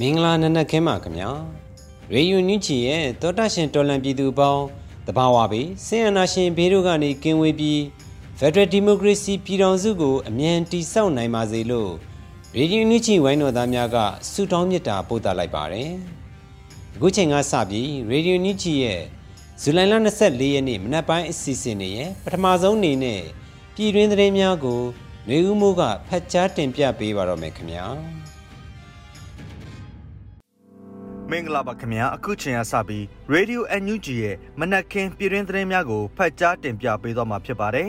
မင်္ဂလာနံနက်ခင်းပါခင်ဗျာရေယူညူချီရဲ့တောတာရှင်တော်လန်ပြည်သူပေါင်းတဘာဝပေဆင်အနာရှင်ဘေးတို့ကနေကင်းဝေးပြီး Federal Democracy ပြည်ထောင်စုကိုအမြန်တည်ဆောက်နိုင်ပါစေလို့ရေယူညူချီဝိုင်းတော်သားများကဆုတောင်းမေတ္တာပို့သလိုက်ပါတယ်အခုချိန်ကစပြီးရေဒီယိုညူချီရဲ့ဇူလိုင်လ24ရက်နေ့မနက်ပိုင်းအစီအစဉ်တွေရဲ့ပထမဆုံးအနေနဲ့ပြည်တွင်းသတင်းများကိုຫນွေဦးမိုးကဖတ်ကြားတင်ပြပေးပါတော့မယ်ခင်ဗျာ မင်္ဂလာပါခင်ဗျာအခုချိန်ကစပြီး Radio NUG ရဲ့မနက်ခင်းပြည်တွင်းသတင်းများကိုဖတ်ကြားတင်ပြပေးသွားမှာဖြစ်ပါတယ်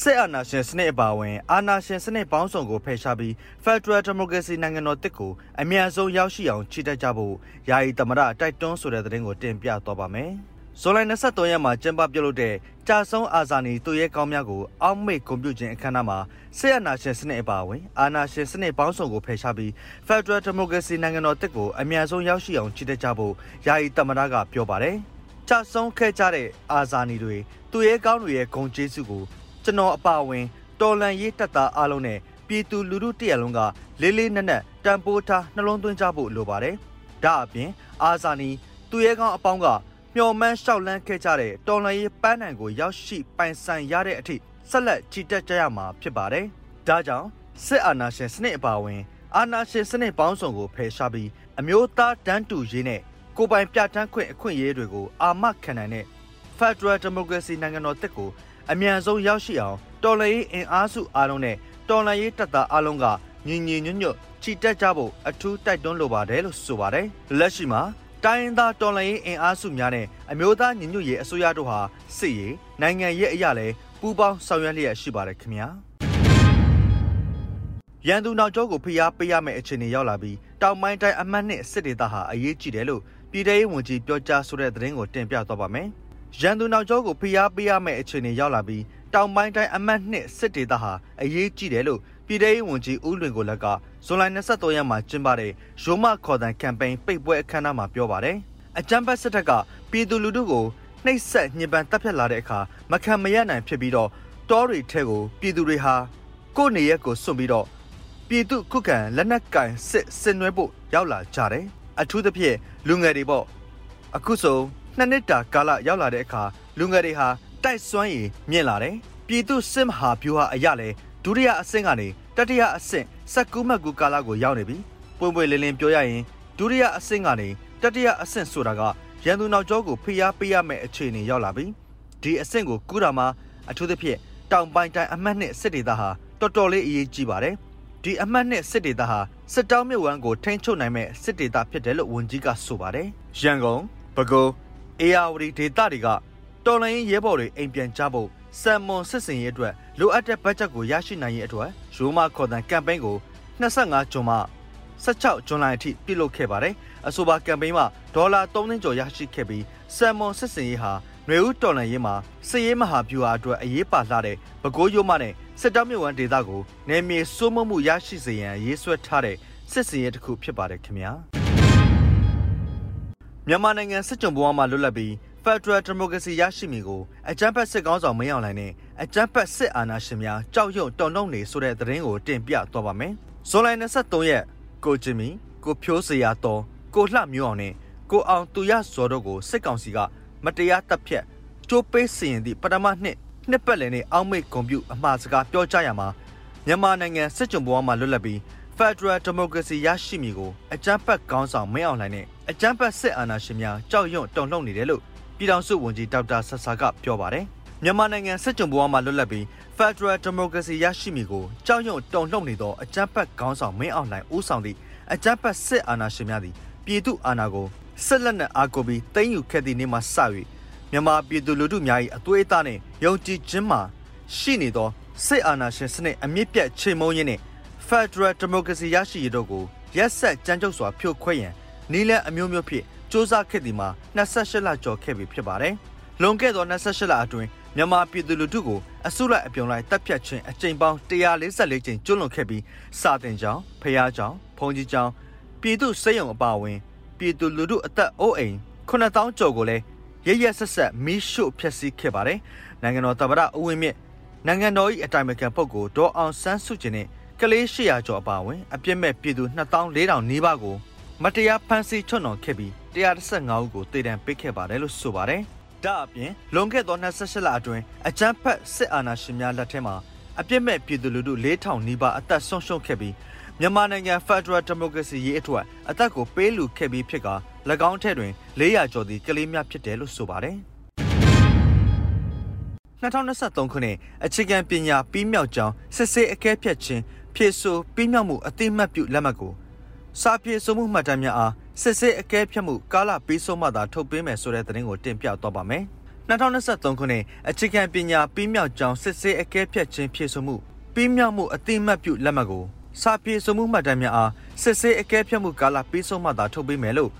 စစ်အာဏာရှင်စနစ်အပါအဝင်အာဏာရှင်စနစ်ပေါင်းစုံကိုဖယ်ရှားပြီး Federal Democracy နိုင်ငံတော်တစ်ကိုအမြန်ဆုံးရောက်ရှိအောင်ချီတက်ကြဖို့ယာယီသမရတိုက်တွန်းဆိုတဲ့သတင်းကိုတင်ပြသွားပါမယ်။ ဇွန်လ23ရက်မှာကျင်းပပြုလုပ်တဲ့ကြာဆုံးအာဇာနည်သူရဲကောင်းများကိုအောက်မေ့ဂုဏ်ပြုခြင်းအခမ်းအနားမှာဆက်အာဏာရှင်စနစ်အပါအဝင်အာဏာရှင်စနစ်ပေါင်းစုံကိုဖယ်ရှားပြီး Federal Democracy နိုင်ငံတော်တက်ကိုအမြန်ဆုံးရောက်ရှိအောင်ချီတက်ကြဖို့ယာယီတမနာကပြောပါတယ်။ကြာဆုံးခဲ့ကြတဲ့အာဇာနည်တွေသူရဲကောင်းတွေရဲ့ဂုဏ်ကျေးဇူးကိုကျွန်တော်အပါအဝင်တော်လန်ရေးတပ်သားအားလုံးနဲ့ပြည်သူလူထုတရက်လုံးကလေးလေးနက်နက်တန်ဖိုးထားနှလုံးသွင်းကြဖို့လိုပါတယ်။ဒါအပြင်အာဇာနည်သူရဲကောင်းအပေါင်းက မျော်မှန်းလျှောက်လန်းခဲ့ကြတဲ့တော်လှန်ရေးပန်းနိုင်ကိုရောက်ရှိပိုင်ဆိုင်ရတဲ့အထိဆက်လက်ချီတက်ကြရမှာဖြစ်ပါတယ်။ဒါကြောင့်စစ်အာဏာရှင်စနစ်အပါအဝင် အာဏာရှင်စနစ်ပေါင်းစုံကိုဖယ်ရှားပြီးအမျိုးသားတန်းတူရေးနဲ့ကိုပိုင်ပြဋ္ဌာန်းခွင့်အခွင့်အရေးတွေကိုအာမခံနိုင်တဲ့ Federal Democracy နိုင်ငံတော်တက်ကိုအမြန်ဆုံးရောက်ရှိအောင်တော်လှန်ရေးအင်အားစုအားလုံးနဲ့တော်လှန်ရေးတပ်သားအားလုံးကညီညီညွတ်ညွတ်ချီတက်ကြဖို့အထူးတိုက်တွန်းလိုပါတယ်လို့ဆိုပါတယ်။လက်ရှိမှာ တိုင်းရင်းသားတော်လှန်ရေးအင်အားစုများနဲ့အမျိုးသားညီညွတ်ရေးအစိုးရတို့ဟာစစ်ရေးနိုင်ငံရေးအရာလဲပူးပေါင်းဆောင်ရွက်လျက်ရှိပါတယ်ခင်ဗျာရန်သူနောက်ကျောကိုဖိအားပေးရမယ့်အခြေအနေရောက်လာပြီးတောင်ပိုင်းတိုင်းအမှတ်နှစ်စစ်ဒေသဟာအရေးကြီးတယ်လို့ပြည်ထောင်ရေးဝန်ကြီးပြောကြားဆိုတဲ့သတင်းကိုတင်ပြသွားပါမယ်ရန်သူနောက်ကျောကိုဖိအားပေးရမယ့်အခြေအနေရောက်လာပြီးတောင်ပိုင်းတိုင်းအမှတ်နှစ်စစ်ဒေသဟာအရေးကြီးတယ်လို့ ပြည်ထောင်ရေးဝန်ကြီးဦးလွင်ကိုလက်ကဇွန်လ23ရက်မှာကျင်းပတဲ့ရိုးမခေါ်တန်ကမ်ပိန်းပိတ်ပွဲအခမ်းအနားမှာပြောပါတယ်။အကြမ်းဖက်စစ်တပ်ကပြည်သူလူထုကိုနှိပ်စက်ညှဉ်းပန်းတပ်ဖြတ်လာတဲ့အခါမခံမရနိုင်ဖြစ်ပြီးတော့တောတွေထဲကိုပြည်သူတွေဟာကိုယ့်နေရက်ကိုစွန့်ပြီးတော့ပြည်သူခုခံလက်နက်ကင်စစ်ဆင်နွှဲဖို့ရောက်လာကြတယ်။အထူးသဖြင့်လူငယ်တွေပေါ့အခုဆိုနှစ်နှစ်တာကာလရောက်လာတဲ့အခါလူငယ်တွေဟာတိုက်စွမ်းရည်မြင့်လာတယ်။ပြည်သူစစ်မဟာဗျူဟာအရလဲ ဒုတိယအဆင့်ကနေတတိယအဆင့်စက်ကူးမှတ်ကူကာလကိုရောက်နေပြီပွင့်ပွင့်လင်းလင်းပြောရရင်ဒုတိယအဆင့်ကနေတတိယအဆင့်ဆိုတာကရန်သူနောက်ကျောကိုဖိအားပေးရမယ့်အခြေအနေရောက်လာပြီဒီအဆင့်ကိုကူးတာမှာအထူးသဖြင့်တောင်ပိုင်းတိုင်းအမှတ်နှစ်စစ်ဒေသဟာတော်တော်လေးအရေးကြီးပါတယ်ဒီအမှတ်နှစ်စစ်ဒေသဟာစစ်တောင်းမြဝန်းကိုထိန်းချုပ်နိုင်မဲ့စစ်ဒေသဖြစ်တယ်လို့ဝန်ကြီးကဆိုပါတယ်ရန်ကုန်ပဲခူးအေယာဝတီဒေသတွေကတော်လိုင်းရဲဘော်တွေအိမ်ပြန်ကြဖို့ စံမွန်စစ်စင်ရေးအတွက်လိုအပ်တဲ့ဘတ်ဂျက်ကိုရရှိနိုင်ရေးအတွက်ရိုးမခေါ်တန်ကမ်ပိန်းကို25ဂျွန်မှ16ဂျွန်လအထိပြုလုပ်ခဲ့ပါတယ်။အဆိုပါကမ်ပိန်းမှာဒေါ်လာ3သိန်းကျော်ရရှိခဲ့ပြီးစံမွန်စစ်စင်ရေးဟာနွေဦးတော်လှန်ရေးမှာစစ်ရေးမဟာဗျူဟာအတွက်အရေးပါလှတဲ့ပဲခူးရိုးမနဲ့စစ်တောင်းမြဝန်းဒေသကိုနယ်မြေစိုးမိုးမှုရရှိစေရန်ရေးဆွဲထားတဲ့စစ်စင်ရေးတစ်ခုဖြစ်ပါတယ်ခင်ဗျာ။မြန်မာနိုင်ငံစစ်ကြုံဘဝမှာလွတ်လပ်ပြီး Federal Democracy ရရှိမည်ကိုအကြမ်းဖက်စစ်ကောင်းဆောင်မင်းအောင်လှိုင်နဲ့အကြမ်းဖက်စစ်အာဏာရှင်များကြောက်ရွံ့တုန်လှုပ်နေဆိုတဲ့သတင်းကိုတင်ပြသွားပါမယ်။ဇွန်လ23ရက်ကိုဂျင်မီကိုဖြိုးစရာတော်ကိုလှမျိုးအောင်နဲ့ကိုအောင်သူရဇော်တို့ကိုစစ်ကောင်စီကမတရားတပ်ဖြတ်ကျိုးပေးစီရင်သည့်ပထမနှစ်နှစ်ပတ်လည်နဲ့အောက်မေ့ကွန်ပျူအမှားစကားပြောကြားရမှာမြန်မာနိုင်ငံစစ်ကြုံဘဝမှာလွတ်လပ်ပြီး Federal Democracy ရရှိမည်ကိုအကြမ်းဖက်ကောင်းဆောင်မင်းအောင်လှိုင်နဲ့အကြမ်းဖက်စစ်အာဏာရှင်များကြောက်ရွံ့တုန်လှုပ်နေတယ်လို့ ပြည်ထောင်စုဝန်ကြီးဒေါက်တာဆဆာကပြောပါတယ်မြန်မာနိုင်ငံစစ်ကြုံဘဝမှာလွတ်လပ်ပြီး Federal Democracy ရရှိမည်ကိုကြောက်ရွံ့တုန်လှုပ်နေသောအကြမ်းဖက်ကောင်းဆောင်မင်းအောင်လှိုင်ဦးဆောင်သည့်အကြမ်းဖက်စစ်အာဏာရှင်များသည်ပြည်သူအာဏာကိုဆက်လက်နဲ့အားကိုပြီးသိမ်းယူခဲ့သည့်နေ့မှစ၍မြန်မာပြည်သူလူထုများ၏အသွေးအသားနှင့်ယုံကြည်ခြင်းမှရှိနေသောစစ်အာဏာရှင်စနစ်အမြင့်ပြတ်ချိန်မုံရင်းနှင့် Federal Democracy ရရှိရတို့ကိုရက်ဆက်ကြမ်းကြုတ်စွာဖြိုခွဲရန်နီလန်အမျိုးမျိုးဖြင့် စ조사ခဲ့သည်မှာ28လကျော်ခဲ့ပြီဖြစ်ပါတယ်။လွန်ခဲ့သော28လအတွင်းမြန်မာပြည်သူလူထုကိုအစုလိုက်အပြုံလိုက်တပ်ဖြတ်ခြင်းအကြိမ်ပေါင်း144ကြိမ်ကျွလွန်ခဲ့ပြီးစာတင်ကြောင်းဖျားကြောင်းဘုံကြီးကြောင်းပြည်သူစိတ်ယုံအပါအဝင်ပြည်သူလူထုအသက်အိုးအိမ်9000ကျော်ကိုလည်းရရဆက်ဆက်မီးရှို့ဖျက်ဆီးခဲ့ပါတယ်။နိုင်ငံတော်သမ္မတဦးဝင်းမြင့်နိုင်ငံတော်၏အတိုင်ပင်ခံပုဂ္ဂိုလ်ဒေါ်အောင်ဆန်းစုကြည်နဲ့ကလေး800ကျော်အပါအဝင်အပြစ်မဲ့ပြည်သူ2400နီးပါးကိုမတရားဖမ်းဆီးချွတ်နှောင်ခဲ့ပြီး 115ဦးကိုတေတံပေးခဲ့ပါတယ်လို့ဆိုပါတယ်။ဒါအပြင်လွန်ခဲ့သော28လအတွင်းအကြမ်းဖက်စစ်အာဏာရှင်များလက်ထက်မှာအပြစ်မဲ့ပြည်သူလူထု4000နီးပါးအသက်ဆုံးရှုံးခဲ့ပြီးမြန်မာနိုင်ငံ Federal Democracy ရေးအတွက်အသက်ကိုပေးလူခဲ့ပြီးဖြစ်က၎င်းထက်တွင်400ကျော်သည့်ကလေးများဖြစ်တယ်လို့ဆိုပါတယ်။2023ခုနှစ်အခြေခံပညာပြီးမြောက်ကြောင်းစစ်ဆေးအကဲဖြတ်ခြင်းဖြည့်ဆို့ပြီးမြောက်မှုအတိမတ်ပြုလက်မှတ်ကိုစာပြေဆိုမှုမှတ်တမ်းများအား စစ်ဆေးအကဲဖြတ်မှုကာလပြီးဆုံးမှသာထုတ်ပေးမယ်ဆိုတဲ့သတင်းကိုတင်ပြသွားပါမယ်။2023ခုနှစ်အခြေခံပညာပြီးမြောက်ကြောင်းစစ်ဆေးအကဲဖြတ်ခြင်းဖြည့်ဆို့မှုပြီးမြောက်မှုအတိမတ်ပြုလက်မှတ်ကိုစာပြေဆိုမှုမှတ်တမ်းများအားစစ်ဆေးအကဲဖြတ်မှုကာလပြီးဆုံးမှသာထုတ်ပေးမယ်လို့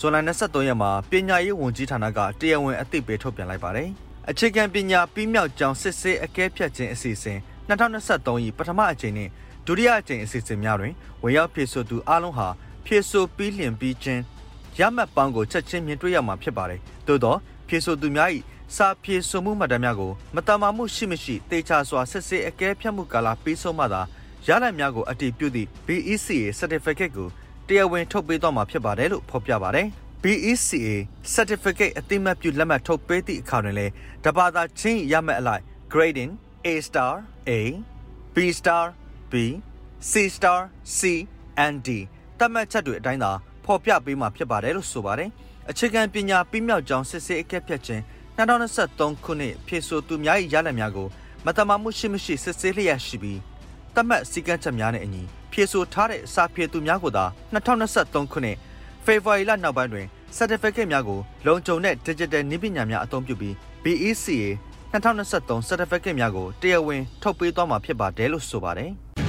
ဇွန်လ23ရက်မှာပညာရေးဝန်ကြီးဌာနကတရားဝင်အသိပေးထုတ်ပြန်လိုက်ပါတယ်။အခြေခံပညာပြီးမြောက်ကြောင်းစစ်ဆေးအကဲဖြတ်ခြင်းအစီအစဉ်2023၏ပထမအကြိမ်နှင့်ဒုတိယအကြိမ်အစီအစဉ်များတွင်ဝင်ရောက်ဖြည့်ဆို့သူအလုံးဟာ ဖြည့်ဆို့ပြီးလျင်ပြီးခြင်းရမှတ်ပေါင်းကိုချက်ချင်းမြင်တွေ့ရမှာဖြစ်ပါတယ်။သို့သောဖြည့်ဆို့သူများ၏စာဖြည့်ဆို့မှုမှတ်တမ်းများကိုမတမာမှုရှိမရှိတေချာစွာစစ်ဆေးအကဲဖြတ်မှုကာလပြီးဆုံးမှသာရလဒ်များကိုအတည်ပြုသည့် BECA certificate ကိုတရားဝင်ထုတ်ပေးတော့မှာဖြစ်ပါတယ်လို့ဖော်ပြပါတယ်။ BECA certificate အတိမတ်ပြုလက်မှတ်ထုတ်ပေးသည့်အခါတွင်လည်းတပါတာချင်းရမှတ်အလိုက် grading A star A B star B C star C and D တတ်မှတ်ချက်တွေအတိုင်းသာဖော်ပြပေးမှာဖြစ်ပါတယ်လို့ဆိုပါတယ်။အခြေခံပညာပြီးမြောက်ကြောင်းစစ်ဆေးအကဲဖြတ်ခြင်း2023ခုနှစ်ဖြည့်ဆို့သူများ၏ရလဒ်များကိုမတမာမှုရှိမရှိစစ်ဆေးလျက်ရှိပြီးတတ်မှတ်စည်းကမ်းချက်များနဲ့အညီဖြည့်ဆို့ထားတဲ့စာဖြည့်သူများကိုသာ2023ခုနှစ်ဖေဖော်ဝါရီလနောက်ပိုင်းတွင် certificate များကိုလုံခြုံတဲ့ digital နည်းပညာများအသုံးပြုပြီး BECA 2023 certificate များကိုတရားဝင်ထုတ်ပေးသွားမှာဖြစ်ပါတယ်လို့ဆိုပါတယ်။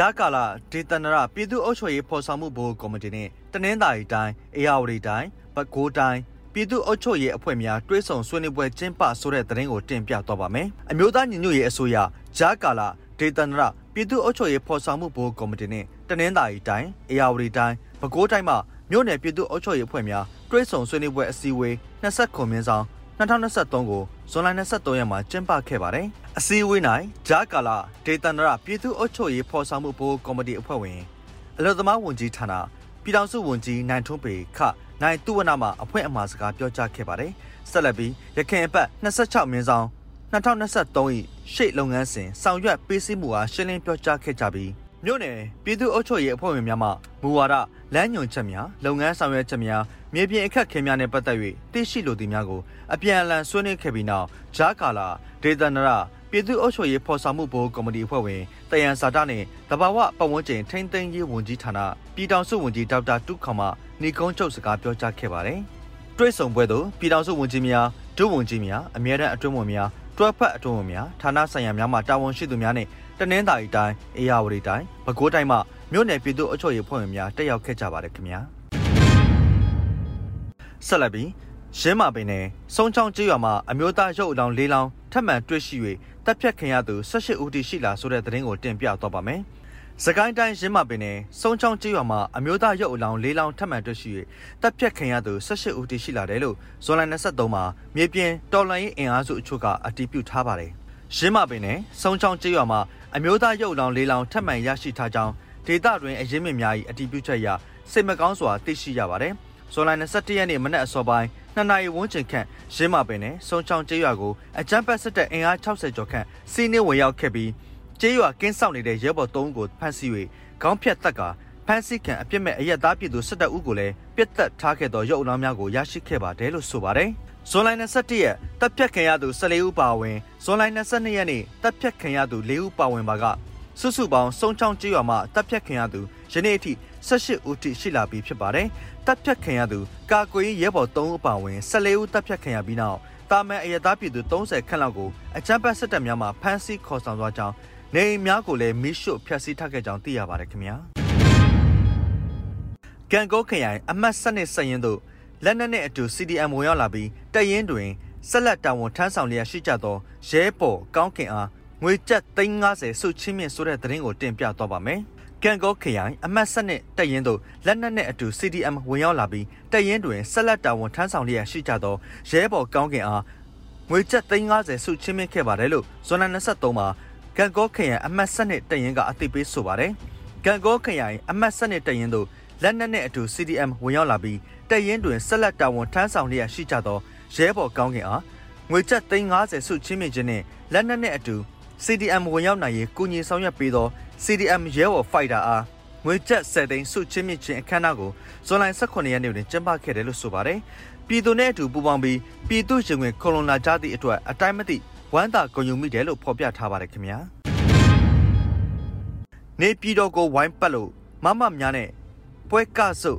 ဂျာကာလာဒေသနရပြည်သူ့အုပ်ချုပ်ရေးဖော်ဆောင်မှုဘိုးကော်မတီနဲ့တနင်္သာရီတိုင်းအေရဝတီတိုင်းပဲခူးတိုင်းပြည်သူ့အုပ်ချုပ်ရေးအဖွဲ့များတွဲဆောင်ဆွေးနွေးပွဲကျင်းပဆိုတဲ့သတင်းကိုတင်ပြသွားပါမယ်။အမျိုးသားညီညွတ်ရေးအစိုးရဂျာကာလာဒေသနရပြည်သူ့အုပ်ချုပ်ရေးဖော်ဆောင်မှုဘိုးကော်မတီနဲ့တနင်္သာရီတိုင်းအေရဝတီတိုင်းပဲခူးတိုင်းမှာမြို့နယ်ပြည်သူ့အုပ်ချုပ်ရေးအဖွဲ့များတွဲဆောင်ဆွေးနွေးပွဲအစည်းအဝေး20ခုမြင်းဆောင်2023ကို ဇွန်လ23ရက်မှာကျင်းပခဲ့ပါတယ်။အစည်းအဝေး၌ဂျာကာလာဒေသန္တရပြည်သူ့အုပ်ချုပ်ရေးဖော်ဆောင်မှုဘိုးကော်မတီအဖွဲ့ဝင်အလို့သမားဝန်ကြီးဌာနပြည်ထောင်စုဝန်ကြီးနိုင်ထွန်းပေခနိုင်သူဝနမှအဖွဲ့အမှားစကားပြောကြားခဲ့ပါတယ်။ဆက်လက်ပြီးရခိုင်အပတ်26မြင်းဆောင်2023၏ရှေ့လုပ်ငန်းစဉ်ဆောင်ရွက်ပေးစည်းမှုအားရှင်းလင်းပြောကြားခဲ့ကြပြီး မြို့နယ်ပြည်သူ့အုပ်ချုပ်ရေးအဖွဲ့ဝင်များမှမူဝါဒလမ်းညွှန်ချက်များလုပ်ငန်းဆောင်ရွက်ချက်များမြေပြင်အခက်ခဲများနဲ့ပတ်သက်၍သိရှိလိုသည်များကိုအပြန်အလှန်ဆွေးနွေးခဲ့ပြီးနောက်ဂျာကာလာဒေသနရပြည်သူ့အုပ်ချုပ်ရေးဖော်ဆောင်မှုဘိုးကော်မတီအဖွဲ့ဝင်တယန်စာတာနဲ့တဘာဝပတ်ဝန်းကျင်ထိန်းသိမ်းရေးဝန်ကြီးဌာနပြည်ထောင်စုဝန်ကြီးဒေါက်တာတုခမနေကုန်းချုပ်စကားပြောကြားခဲ့ပါတယ်။တွဲဆောင်ပွဲသို့ပြည်ထောင်စုဝန်ကြီးများဒုဝန်ကြီးများအမြဲတမ်းအတွင်းဝန်များတွဲဖက်အတွင်းဝန်များဌာနဆိုင်ရာများမှတာဝန်ရှိသူများနဲ့ တနင်္သာရီတိုင်းအေရဝတီတိုင်းပဲခူးတိုင်းမှမြို့နယ်ပြည်သူ့အုပ်ချုပ်ရေးဖွဲ့ဝင်များတက်ရောက်ခဲ့ကြပါတယ်ခင်ဗျာဆက်လက်ပြီးရင်းမာပင်နယ်စုံချောင်းကျေးရွာမှာအမျိုးသားရုပ်အလောင်း၄လောင်းထပ်မံတွေ့ရှိ၍တပ်ဖြတ်ခင်ရသူ18ဦးတည်ရှိလာဆိုတဲ့သတင်းကိုတင်ပြတော့ပါမယ်။စကိုင်းတိုင်းရင်းမာပင်နယ်စုံချောင်းကျေးရွာမှာအမျိုးသားရုပ်အလောင်း၄လောင်းထပ်မံတွေ့ရှိ၍တပ်ဖြတ်ခင်ရသူ18ဦးတည်ရှိလာတယ်လို့ဇွန်လ23မှာမြေပြင်တော်လှန်ရေးအင်အားစုအချို့ကအတည်ပြုထားပါတယ်။ရင်းမာပင်နယ်စုံချောင်းကျေးရွာမှာ အမျိုးသားရုပ်အလောင်း၄လောင်းထပ်မံရရှိထားကြောင်းဒေသတွင်အရင်းမြစ်များ၏အတည်ပြုချက်အရစိတ်မကောင်းစွာသိရှိရပါတယ်။ဇွန်လ21ရက်နေ့မနက်အစောပိုင်းနှစ်နာရီဝန်းကျင်ခန့်ရင်းမပင်နဲ့စုံချောင်းကျေးရွာကိုအကြမ်းဖက်စစ်တပ်အင်အား60ကျော်ခန့်စီးနှင်းဝင်ရောက်ခဲ့ပြီးကျေးရွာကင်းဆောင်နေတဲ့ရဲဘော်3ဦးကိုဖမ်းဆီး၍ခေါင်းဖြတ်တက်ကဖမ်းဆီးခံအပြစ်မဲ့အရက်သားပြည်သူစစ်တပ်ဦးကိုလည်းပြစ်တက်ထားခဲ့သောရုပ်အလောင်းများကိုရရှိခဲ့ပါတယ်လို့ဆိုပါတယ်။ ဇွန်လ27ရက်တပ်ဖြတ်ခံရသူ14ဦးပါဝင်ဇွန်လ22ရက်နေ့တပ်ဖြတ်ခံရသူ4ဦးပါဝင်ပါကစုစုပေါင်းစုံချောင်းကျေးရွာမှာတပ်ဖြတ်ခံရသူယနေ့အထိ18ဦးထိရှိလာပြီဖြစ်ပါတယ်။တပ်ဖြတ်ခံရသူကာကွယ်ရဲဘော်3ဦးပါဝင်14ဦးတပ်ဖြတ်ခံရပြီးနောက်တာမန်အရသားပြည်သူ30ခန့်လောက်ကိုအကြမ်းဖက်စစ်တပ်များမှဖမ်းဆီးခေါ်ဆောင်သွားကြောင်းနေအိမ်များကိုလည်းမိရှို့ဖျက်ဆီးထားခဲ့ကြောင်းသိရပါတယ်ခင်ဗျာ။ကံကောခရိုင်အမတ်စနစ်စရင်တို့ လက်နက်နဲ့အတူ CDM ဝင်ရောက်လာပြီးတရင်တွင်ဆက်လက်တာဝန်ထမ်းဆောင်လျက်ရှိကြသောရဲပေါ်ကောင်းကင်အားငွေကျပ်350စုချင်းမြင့်ဆိုတဲ့သတင်းကိုတင်ပြသွားပါမယ်။ကံကောခရိုင်အမတ်စနစ်တရင်တို့လက်နက်နဲ့အတူ CDM ဝင်ရောက်လာပြီးတရင်တွင်ဆက်လက်တာဝန်ထမ်းဆောင်လျက်ရှိကြသောရဲပေါ်ကောင်းကင်အားငွေကျပ်350စုချင်းမြင့်ခဲ့ပါတယ်လို့ဇွန်လ23မှာကံကောခရိုင်အမတ်စနစ်တရင်ကအသိပေးဆိုပါတယ်။ကံကောခရိုင်အမတ်စနစ်တရင်တို့လက်နက်နဲ့အတူ CDM ဝင်ရောက်လာပြီး တရင်တွင်ဆက်လက်တာဝန်ထမ်းဆောင်လျက်ရှိကြသောရဲဘော်ကောင်းကင်အားငွေကျပ်350စုချင်းမြင့်ခြင်းနဲ့လက်နက်နဲ့အတူ CDM ဝင်ရောက်နိုင်ရေးကုညီဆောင်ရွက်ပေးသော CDM ရဲဘော်ဖိုက်တာအားငွေကျပ်10သိန်းစုချင်းမြင့်ခြင်းအခမ်းအနားကိုဇွန်လ18ရက်နေ့တွင်ကျင်းပခဲ့တယ်လို့ဆိုပါတယ်။ပြည်သူနဲ့အတူပူးပေါင်းပြီးပြည်သူရင်ဝင်ခွန်လွန်လာကြသည့်အတွက်အတိုင်းမသိဝမ်းသာဂုဏ်ယူမိတယ်လို့ဖော်ပြထားပါတယ်ခင်ဗျာ။နေပြည်တော်ကိုဝိုင်းပတ်လို့မမများနဲ့ပွဲကဆု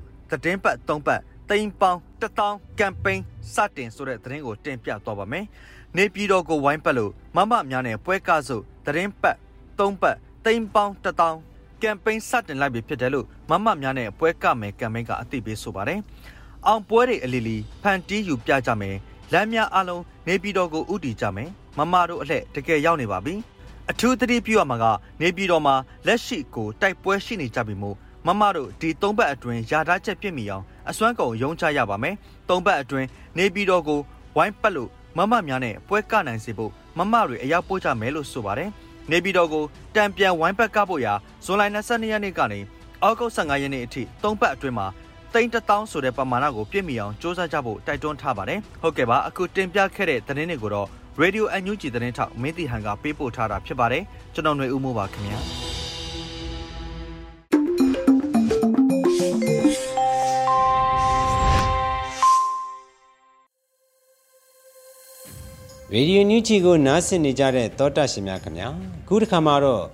တည်င်းပတ်၃ပတ် တိမ်ပေါင်းတထောင်ကမ်ပိန်းစတင်ဆိုတဲ့သတင်းကိုတင်ပြသွားပါမယ်။နေပြည်တော်ကိုဝိုင်းပတ်လို့မမများနဲ့ပွဲကဆုသတင်းပတ်၃ပတ်တိမ်ပေါင်းတထောင်ကမ်ပိန်းစတင်လိုက်ပြီဖြစ်တယ်လို့မမများနဲ့ပွဲကမယ်ကမ်ပိန်းကအသိပေးဆိုပါတယ်။အောင်ပွဲတွေအလီလီဖန်တီးယူပြကြမယ်။လမ်းများအလုံးနေပြည်တော်ကိုဥတီကြမယ်။မမတို့အလှဲ့တကယ်ရောက်နေပါပြီ။အထူးသတိပြုရမှာကနေပြည်တော်မှာလက်ရှိကိုတိုက်ပွဲရှိနေကြပြီမို့မမတို့ဒီ၃ဘက်အတွင်းယာထားချက်ပြစ်မိအောင် အစွမ်းကုန်ရုံးချရပါမယ်။၃ဘက်အတွင်းနေပြည်တော်ကိုဝိုင်းပတ်လို့မမများနဲ့ပွဲကနိုင်စေဖို့မမတွေအရောက်ပို့ကြမယ်လို့ဆိုပါတယ်။နေပြည်တော်ကိုတံပြန်ဝိုင်းပတ်ကဖို့ရာဇွန်လ22ရက်နေ့ကနေအောက်ဂုတ်15ရက်နေ့အထိ၃ဘက်အတွင်းမှာတိန်တထောင်ဆိုတဲ့ပမာဏကိုပြည့်မီအောင်စ조사ကြဖို့တိုက်တွန်းထားပါတယ်။ဟုတ်ကဲ့ပါအခုတင်ပြခဲ့တဲ့သတင်းတွေကိုတော့ Radio NUG သတင်းထောက်မင်းတီဟန်ကပေးပို့ထားတာဖြစ်ပါတယ်။ကျွန်တော်ຫນွေဦးမိုးပါခင်ဗျာ။ ရေဒီယိုညူချီကိုနားဆင်နေကြတဲ့သောတာရှင်များခင်ဗျာခုတစ်ခါမှာတော့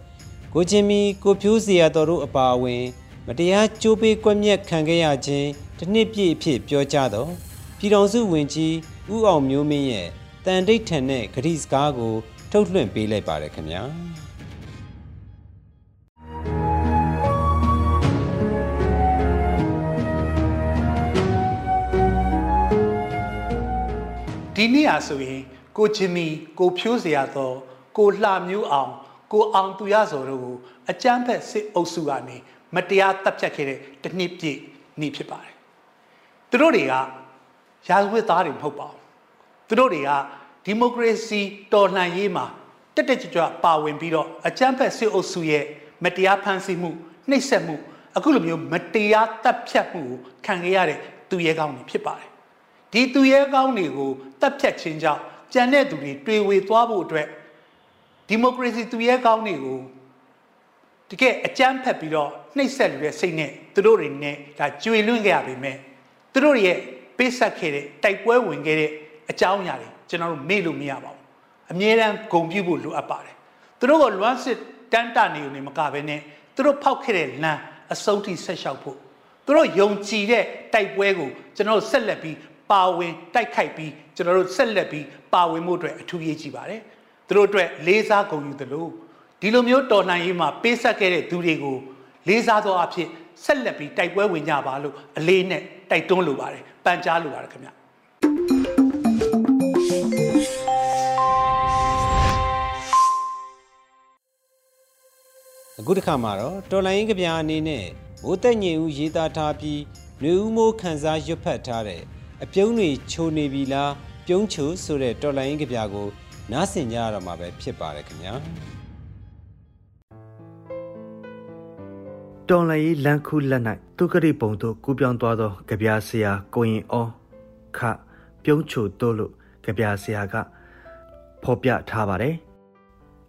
ကိုချင်းမီကိုဖြိုးစရာတော်တို့အပါအဝင် မတရားကြိုးပေးကွက်မြက်ခံခဲ့ရခြင်းတစ်နှစ်ပြည့်အဖြစ်ပြောကြတော့ပြည်တော်စုဝင်ကြီးဦးအောင်မျိုးမင်းရဲ့တန်တိတ်ထန်တဲ့ဂရိစကားကို ထုတ်လွှင့်ပေးလိုက်ပါတယ်ခင်ဗျာဒီနေ့အားဆိုရင် ကိုချင်မီကိုဖြိုးเสียသောကိုလှမျိုးအောင် ကိုအောင်သူရစော်တို့ကိုအကြမ်းဖက်စစ်အုပ်စုကနေမတရားတပ်ဖြတ်ခဲ့တဲ့တနှစ်ပြည့်နေ့ဖြစ်ပါတယ်။သူတို့တွေကရာဇဝတ်သားတွေမဟုတ်ပါဘူး။သူတို့တွေကဒီမိုကရေစီတော်လှန်ရေးမှာတက်တက်ကြွကြွပါဝင်ပြီးတော့အကြမ်းဖက်စစ်အုပ်စုရဲ့မတရားဖန်ဆီးမှုနှိပ်စက်မှုအခုလိုမျိုးမတရားတပ်ဖြတ်မှုကိုခံခဲ့ရတဲ့သူရဲကောင်းတွေဖြစ်ပါတယ်။ဒီသူရဲကောင်းတွေကိုတပ်ဖြတ်ခြင်းကြောင့် ကြံတဲ့သူတွေတွေ့ဝေသွားဖို့အတွက်ဒီမိုကရေစီသူရဲကောင်းတွေကိုတကယ်အကြမ်းဖက်ပြီးတော့နှိပ်စက်လူတဲ့စိတ်နဲ့သူတို့တွေနဲ့ဒါကြွေလွင့်ခဲ့ရပေမဲ့သူတို့ရဲ့ပေးဆက်ခဲ့တဲ့တိုက်ပွဲဝင်ခဲ့တဲ့အကြောင်းအရာတွေကျွန်တော်တို့မေ့လို့မရပါဘူးအမြဲတမ်းဂုံပြုဖို့လိုအပ်ပါတယ်သူတို့ကလွမ်းစစ်တန်းတနေုံနဲ့မကဘဲနဲ့သူတို့ဖောက်ခဲ့တဲ့လမ်းအဆုံးထိဆက်လျှောက်ဖို့သူတို့ယုံကြည်တဲ့တိုက်ပွဲကိုကျွန်တော်တို့ဆက်လက်ပြီး ပါဝင်တိုက်ခိုက်ပြီးကျွန်တော်တို့ဆက်လက်ပြီးပါဝင်မှုအတွက်အထူးရေးကြီးပါတယ်သူတို့အတွက်လေးစားဂုဏ်ယူသလိုဒီလိုမျိုးတော်လှန်ရေးမှာပေးဆက်ခဲ့တဲ့သူတွေကိုလေးစားသောအဖြစ်ဆက်လက်ပြီးတိုက်ပွဲဝင်ကြပါလို့အလေးနဲ့တိုက်တွန်းလိုပါတယ်ပန်ကြားလိုပါတယ်ခင်ဗျအခုတစ်ခါမှာတော့တော်လိုင်းကဗျာအနေနဲ့မိုးတက်ညင်ဦးရေးသားထားပြီးຫນွေဦးမိုးခန်းစားရွတ်ဖတ်ထားတဲ့ အပြုံးတွေချိုနေပြီလားပြုံးချိုဆိုတဲ့တော်လိုင်းကဗျာကို နားဆင်ကြရတော့မှာပဲဖြစ်ပါတယ်ခင်ဗျာတော်လည်လန်ခုလက်၌သူကတိပုံသို့ကူးပြောင်းသွားသောကြပြားဆရာကိုရင်အောခပြုံးချိုတိုးလို့ကြပြဆရာကဖော်ပြထားပါတယ်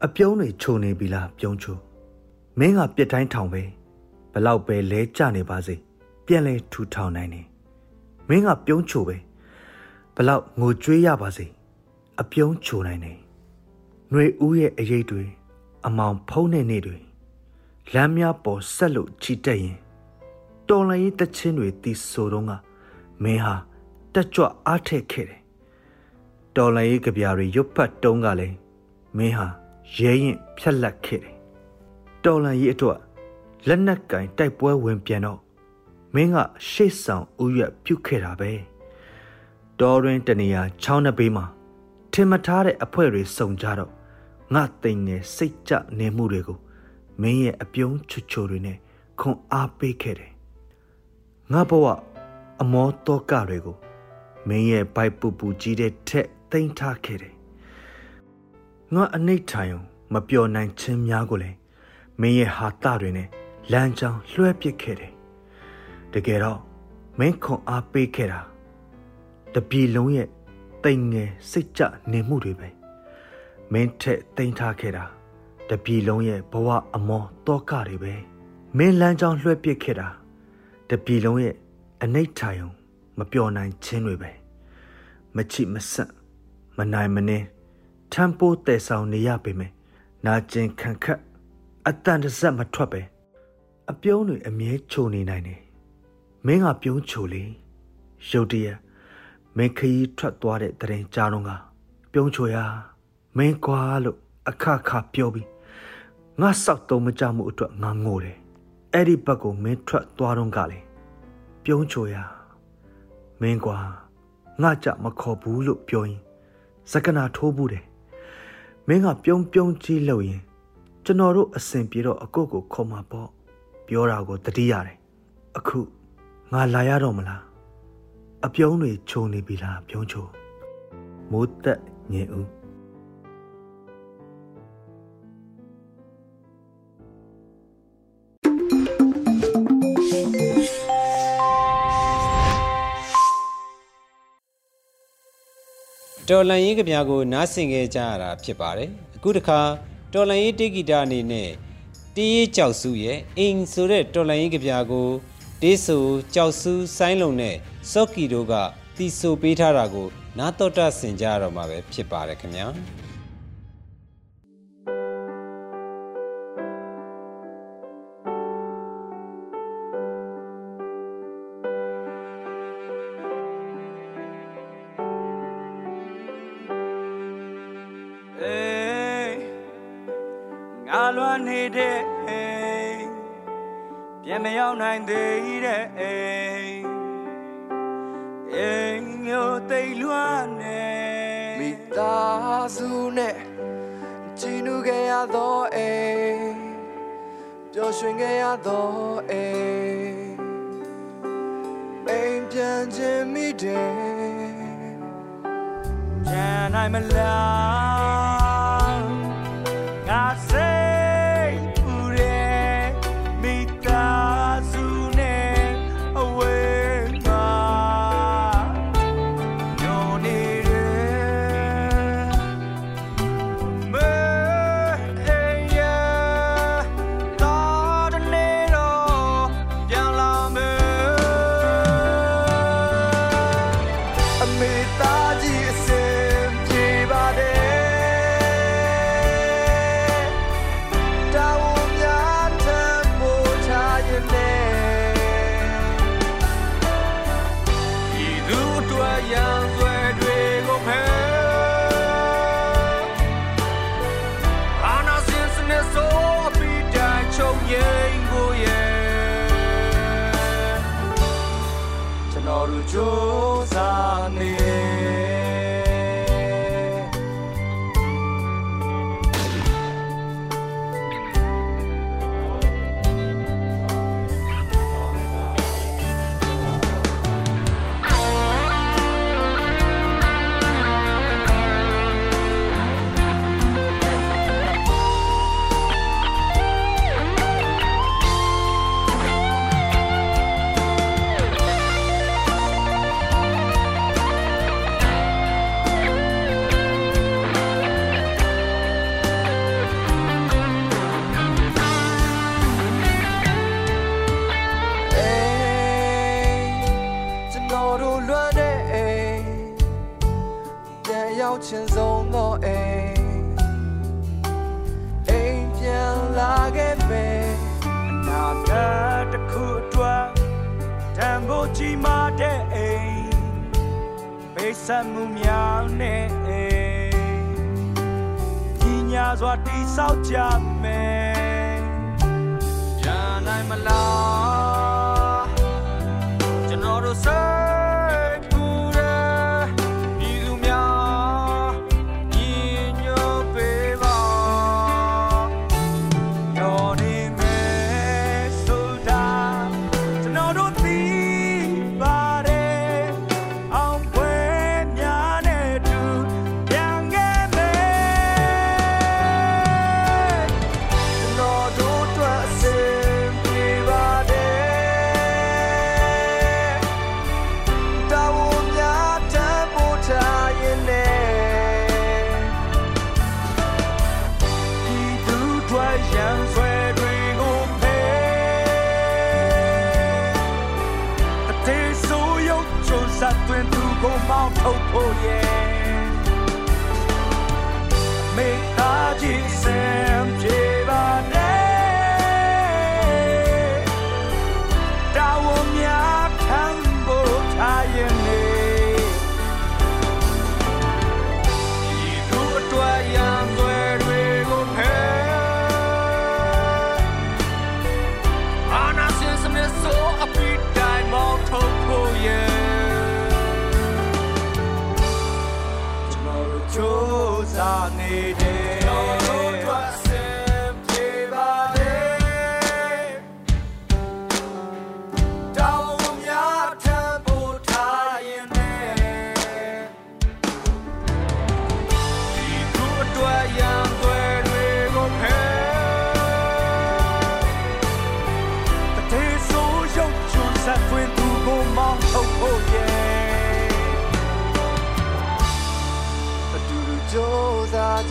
အပြုံးတွေချိုနေပြီလားပြုံးချိုမင်းကပြစ်တိုင်းထောင်ပဲဘလောက်ပဲလဲကြနေပါစေပြန်လဲထူထောင်နိုင်တယ် မင်းကပြုံးချိုပဲဘလောက်ငိုကြွေးရပါစေအပြုံးချိုနိုင်တယ်ຫນွေဦးရဲ့အရေးတွေအမောင်ဖုံးတဲ့နေ့တွေလမ်းများပေါ်ဆက်လို့ချီတက်ရင်တော်လန်ရေးတချင်းတွေတီဆိုတော့ကမင်းဟာတက်ကြွအားထက်ခဲ့တယ်တော်လန်ရေးကြပြာတွေရွတ်ဖတ်တုံးကလည်းမင်းဟာရဲရင်ဖြက်လက်ခဲ့တယ်တော်လန်ရေးအတွက်လက်နက်ကင်တိုက်ပွဲဝင်ပြန်တော့ မင်းကရှေ့ဆောင်ဥရွက်ပြုတ်ခဲ့တာပဲတော်ရင်တနေရာချောင်းနှစ်ဘေးမှာထင်မထားတဲ့အဖွဲတွေစုံကြတော့ငါတိမ်ငယ်စိတ်ကြနေမှုတွေကိုမင်းရဲ့အပြုံးချွချိုတွေနဲ့ခွန်အားပေးခဲ့တယ်ငါဘဝအမောတောကတွေကိုမင်းရဲ့ဘိုက်ပူပူကြီးတဲ့ထက်တိမ်ထားခဲ့တယ်ငါအနိဋ္ဌာယုံမပျော်နိုင်ခြင်းများကိုလည်းမင်းရဲ့ဟာတတွေနဲ့လမ်းကြောင်းလွှဲပစ်ခဲ့တယ် တကယ်တော့မင်းခွန်အားပေးခဲ့တာတပြီလုံးရဲ့တိမ်ငယ်စိတ်ကြနေမှုတွေပဲမင်းထက်တိမ်ထားခဲ့တာတပြီလုံးရဲ့ဘဝအမောတောကတွေပဲမင်းလမ်းကြောင်းလွှဲပစ်ခဲ့တာတပြီလုံးရဲ့အနိဋ္ဌာယုံမပျော်နိုင်ခြင်းတွေပဲမချိမဆက်မနိုင်မနှင်းထမ်းပိုးတည်ဆောင်နေရပေမယ်နာကျင်ခံခတ်အတန်တစက်မထွက်ပဲအပြုံးတွေအမြဲချိုနေနိုင်တယ် မင်းကပြုံးချိုလေရုတ်တရက်မင်းခရီးထွက်သွားတဲ့တရင်ကြားတော့ကပြုံးချိုရမင်းကွာလို့အခခပြောပြီးငါစောက်တုံးမကြမှုအတွက်ငါငိုတယ်အဲ့ဒီဘက်ကိုမင်းထွက်သွားတော့ကလေပြုံးချိုရမင်းကွာငါကြမခေါ်ဘူးလို့ပြောရင်စကနာထိုးဘူးတယ်မင်းကပြုံးပြုံးကြီးလှုပ်ရင်ကျွန်တော်တို့အစဉ်ပြေတော့အကုတ်ကိုခေါ်မှာပေါ့ပြောတာကိုတတိရတယ်အခု ငါလာရတော့မလားအပြုံးတွေခြုံနေပြီလားပြုံးချိုမိုးသက်ညင်ဦးတော်လန်ရေးကဗျာကိုနားဆင်ခဲ့ကြရတာဖြစ်ပါတယ်အခုတခါတော်လန်ရေးတေဂီတာအနေနဲ့တေးရေးကြောက်စုရဲ့အိမ်ဆိုတဲ့တော်လန်ရေးကဗျာကို တေးဆူကြောက်စုဆိုင်းလုံနဲ့စော့ကီတို့ကတီဆိုပေးထားတာကိုနားတော်တာဆင်ကြရတော့မှာပဲဖြစ်ပါတယ်ခင်ဗျာနေတဲ့အိမ် ပြန်မရောက်နိုင်သေးတဲ့အိမ်အိမ်မျိုးတိတ်လွှမ်းနေမိသားစုနဲ့ကြည်နူခဲ့ရသောအိမ်ပျော်ရွှင်ခဲ့ရသောအိမ်အိမ်ပြန်ခြင်းမိတယ်ပြန်နို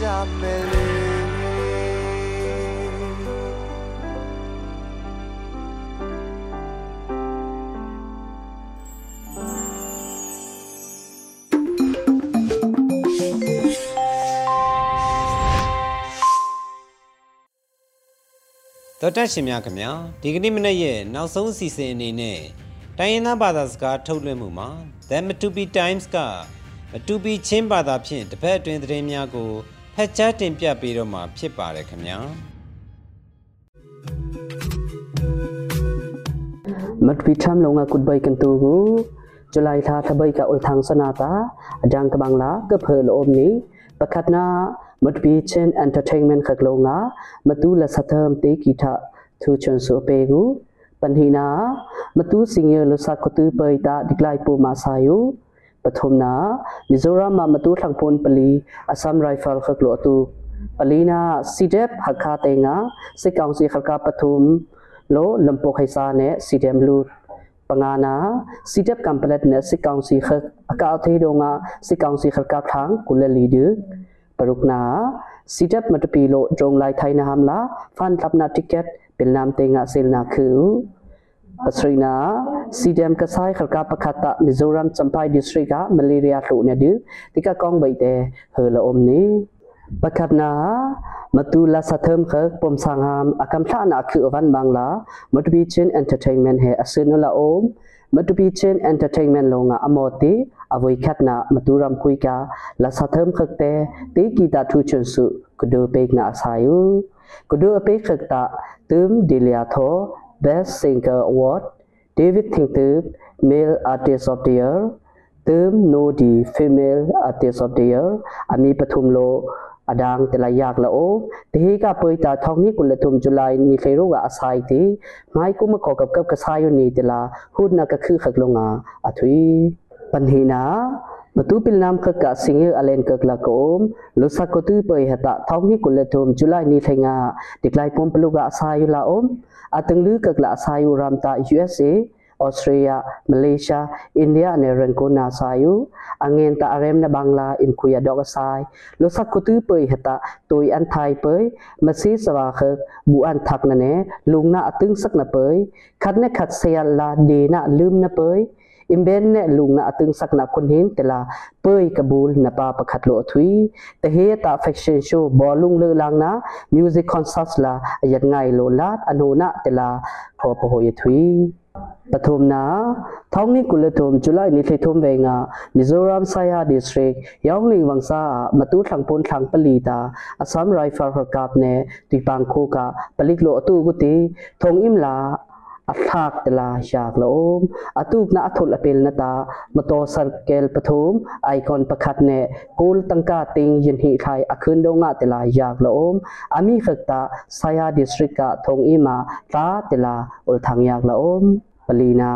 ကြမယ်လေတော်တက်ရှင်များခင်ဗျာဒီကနေ့မနေ့ရဲ့နောက်ဆုံးအစီအစဉ်အနေနဲ့တိုင်းရင်းသားဘာသာစကားထုတ်လွှင့်မှုမှာ The Matupi Times ကမတူပီချင်းဘာသာဖြင့်တစ်ဖက်အတွင်းသတင်းများကို ဖတ်ကြားတင်ပြပေးတော့မှာဖြစ်ပါတယ်ခင်ဗျာ mat pi tham longa kut bai kan tu gu julai tha thabai ka ul thang sanata adang ka bangla ka phel om ni pakhat na mat pi chen entertainment khak longa matu la satham te ki tha thu chon so pe gu panhina matu singye lo sa ko tu pai ta diklai pu ma sa yu ปฐมนามิโซรัมมามาตูทางพนปลีอาซัมไรฟิลขกลัวตูปลีนาซีเดบหักคา ပထမနာမီဇိုရမ်မှာမတူထောင်ပွန်ပလီအဆမ်ရိုင်ဖယ်ခကလိုတူပလီနာစီဒက်ဟခါတေငါစစ်ကောင်စီခကပထုမလိုလမ်ပိုခိုင်စာနဲ့စီဒမ်လူပငါနာစီတပ်ကမ်ပလက်နဲ့စစ်ကောင်စီခအကောက်သေးတော့ငါစစ်ကောင်စီခကပ်ထန်းကုလလီဒူပရုကနာစီတပ်မတပီလို့ဒုံလိုက်ထိုင်းနာဟမ်လာဖန်တပ်နာတစ်ကက်ပင်နမ်တေငါဆယ်နာခူ Pasrina CDM kasai kharka pakhata, Mizoram, Champai district ka malaria lu ne du tika kong bai te hela om ni pakhatna matula sathem kha pom sangham akam thla na khu van bangla matubi chen entertainment, he asunula om matubi chen entertainment, longa amoti, avoi khatna maturam kuika la sathem khakte te kita thu chun su, kudu pekna asayu kudu pek khakta tum dilia tho Best Singer Award David Thingtup Male Artist of the Year ตืมโนดี Female Artist of the Year อามีปทุมโลอดังแต่ละยากละโอทีกาเปยตาทองนี้กุลทุมจุลายมีใครรู้ว่าอาศัยทีไม้กุมากอกับกับกระซายนี่แต่ละพูดนักก็คือขักลงอาอาทุยปัญหา Batu pilnam ke ka singe alen ke klakom lusa kotu pe hata thong ni kuletum julai ni thenga diklai pom peluga asayu la om ateng lu ke kla asayu ramta USA Australia Malaysia India ne rengko na sayu angen ta arem na bangla im kuya dog asai lusa kotu pe hata toi an thai pe masi sawa khe bu an thak na ne lung na atung sak na pe khat ne khat se la de na lum na pe imbenne lungna atung sakna kunhin tela pei kabul napa pakhat lo thui te he ta fashion show bolung le langna music concert la yat ngai lo lat anona tela pho pho ye thui ပထမနာထောင်းနိကုလထုံဇူလိုင်နိဖေထုံဝေငါမီဇိုရမ်ဆိုင်ယာဒစ်စထရိတ်ယောင်လင်ဝမ်စာမတူထန်ပွန်ထန်ပလီတာအဆမ်ရိုင်ဖယ်ဟော့ကပ်နေဒီပန်ခိုကပလိကလိုအတူကုတီထုံအင်လာ အဖာကတလာရှာကလုံးအတုပနာအထုလအပယ်နတာမတော်ဆန်ကဲလ်ပထုမအိုင်ကွန်ပခတ်နေကူလ်တန်ကာတင်းယင်ဟိခိုင်အခန်းဒုံငါတလာရှာကလုံးအမိခက်တာဆာယာဒစ်ထရစ်ကထုံအီမာတာတလာဥလ်ထန်ယာကလုံးပလီနာ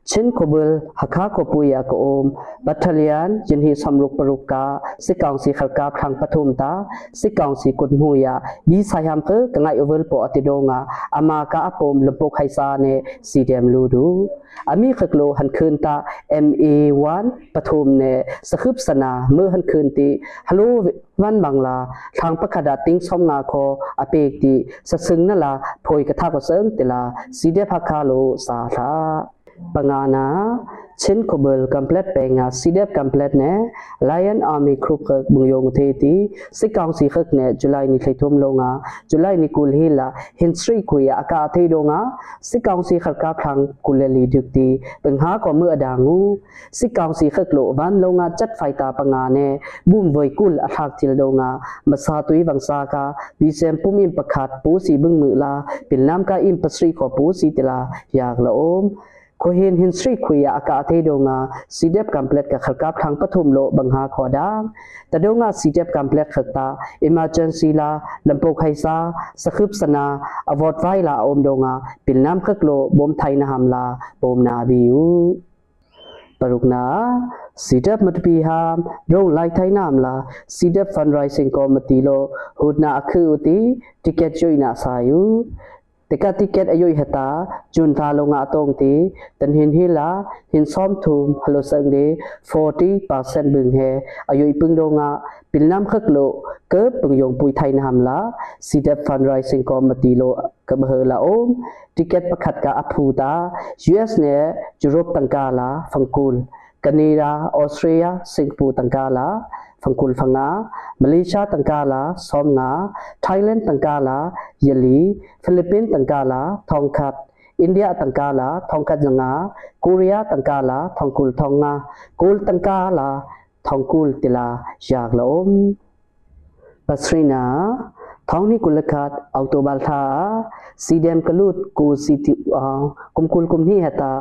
ดงะตลายากละอมอามีขกตาไซยาดิสทริกกะทงอิมาตาตลาอุลทังยากละอม Palina Chin Kobul Hakha Kopuya Ko Om Battalion Jinhi Samruk Paruka Sikang Si Khalka Phang Pathum Ta Sikang Si Kutmuya Bi Sayam Ke Kangai Ovel Po Atidonga Ama Ka Apom Lempok Haisa Ne CDM Ludu Ami Khaklo Han Khun Ta MA1 Pathum Ne Sakhup Sana Mer Han Khun Ti Hello วันบางลาทางประคดาติ้งสมงาคออเปกติสะซึงนั่นละพอยกระทากเสิงติลาสีเดพักคาโลสาธา pangana chin khobel complete penga sidep complete ne lion army group khak bungyong the ti sikang si khak ne july ni thaithom longa july ni kul hila history ku ya aka thei donga sikang si khak ka khang kuleli dik ti pengha ko mu adangu sikang si khak lo van longa chat faita panga ne bum voi kul athak til donga masa tui wangsa ka bisem pumin pakhat pu si bung mu la pilnam ka impasri ko pu si tila yak la om ko hin hin sri khuya aka the do nga cdep complete ka khalkap thang pathum lo bangha khoda ta do nga cdep complete khakta emergency la lampok khaisa sakhup sana award vai la om do nga pilnam khak lo bom thai na hamla bom na bi u parukna CDEP matpi ham drone lai thai nam la CDEP fundraising committee lo hudna akhu uti ticket joina sayu teka ticket ayoi heta chun tha longa tong ti tan hin hila hin som thum halo sang de 40% bung he ayoi pung longa pilnam khak lo ke pung yong pui thai nam la sidep fundraising committee lo ka bhe la om ticket pakhat ka aphu ta us ne europe tangka la phangkul ကနေဒါဩစတြေးလျစင်ကာပူတန်ကာလာ fangkul fanga malaysia tangkala somna thailand tangkala yali philippines tangkala thongkhat india tangkala thongkhat janga korea tangkala thongkul thonga kul tangkala thongkul tila yagla om pasrina ထောင်းနီကုလခတ်အော်တိုဘလ်သာစီဒမ်ကလုတ်ကိုစီတီအောင်ကုမ်ကုလကုမ်နီဟတာ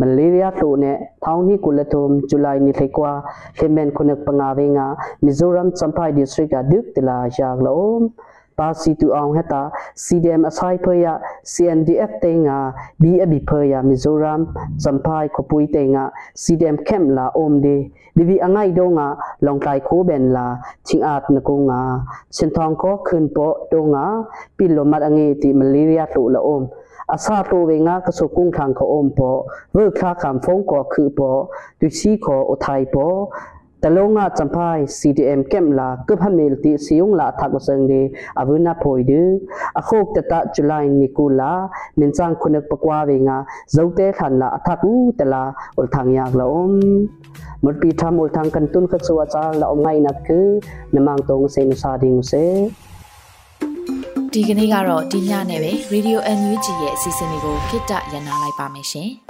မလေးရီးယားလိုနဲ့ထောင်းနီကုလထုံဇူလိုင်နီထေကွာလေမန်ခုနပငါဝေငါမီဇိုရမ်ချမ်ဖိုင်ဒစ်ထရစ်ကဒုတ်တလာရှာကလုံး วงามิโซรัมสัมภายดิสทริกาดึกติลาจากลม pasi tu ong heta CDM asai phaya CNDF tenga BAB phaya Mizoram champai khopui tenga CDM camp la omde bibi angai donga longtai kho ben la chingat na ko nga chinthong ko khun po donga pilomat ange ti malaria tu la om อาซาโตเวงากสุกุงทางเขาอมปอเวิร์คลาคำฟงกอคือปอดุชีขออุทัยปอ talonga champai cdm kem la ke phamil ti siung la thak sang ni avuna phoidu akhok tata julai nikula minchang khunak pakwa wenga zote than la athaku tala ul thang yak la om mut pi tham ul thang kan tun khat suwa chang la om ngai nat ku namang tong sen sa ding se ဒီကနေ့ကတော့ဒီညနဲ့ပဲ Radio NUG ရဲ့အစီအစဉ်လေးကိုခਿੱတရနာလိုက်ပါမယ်ရှင်။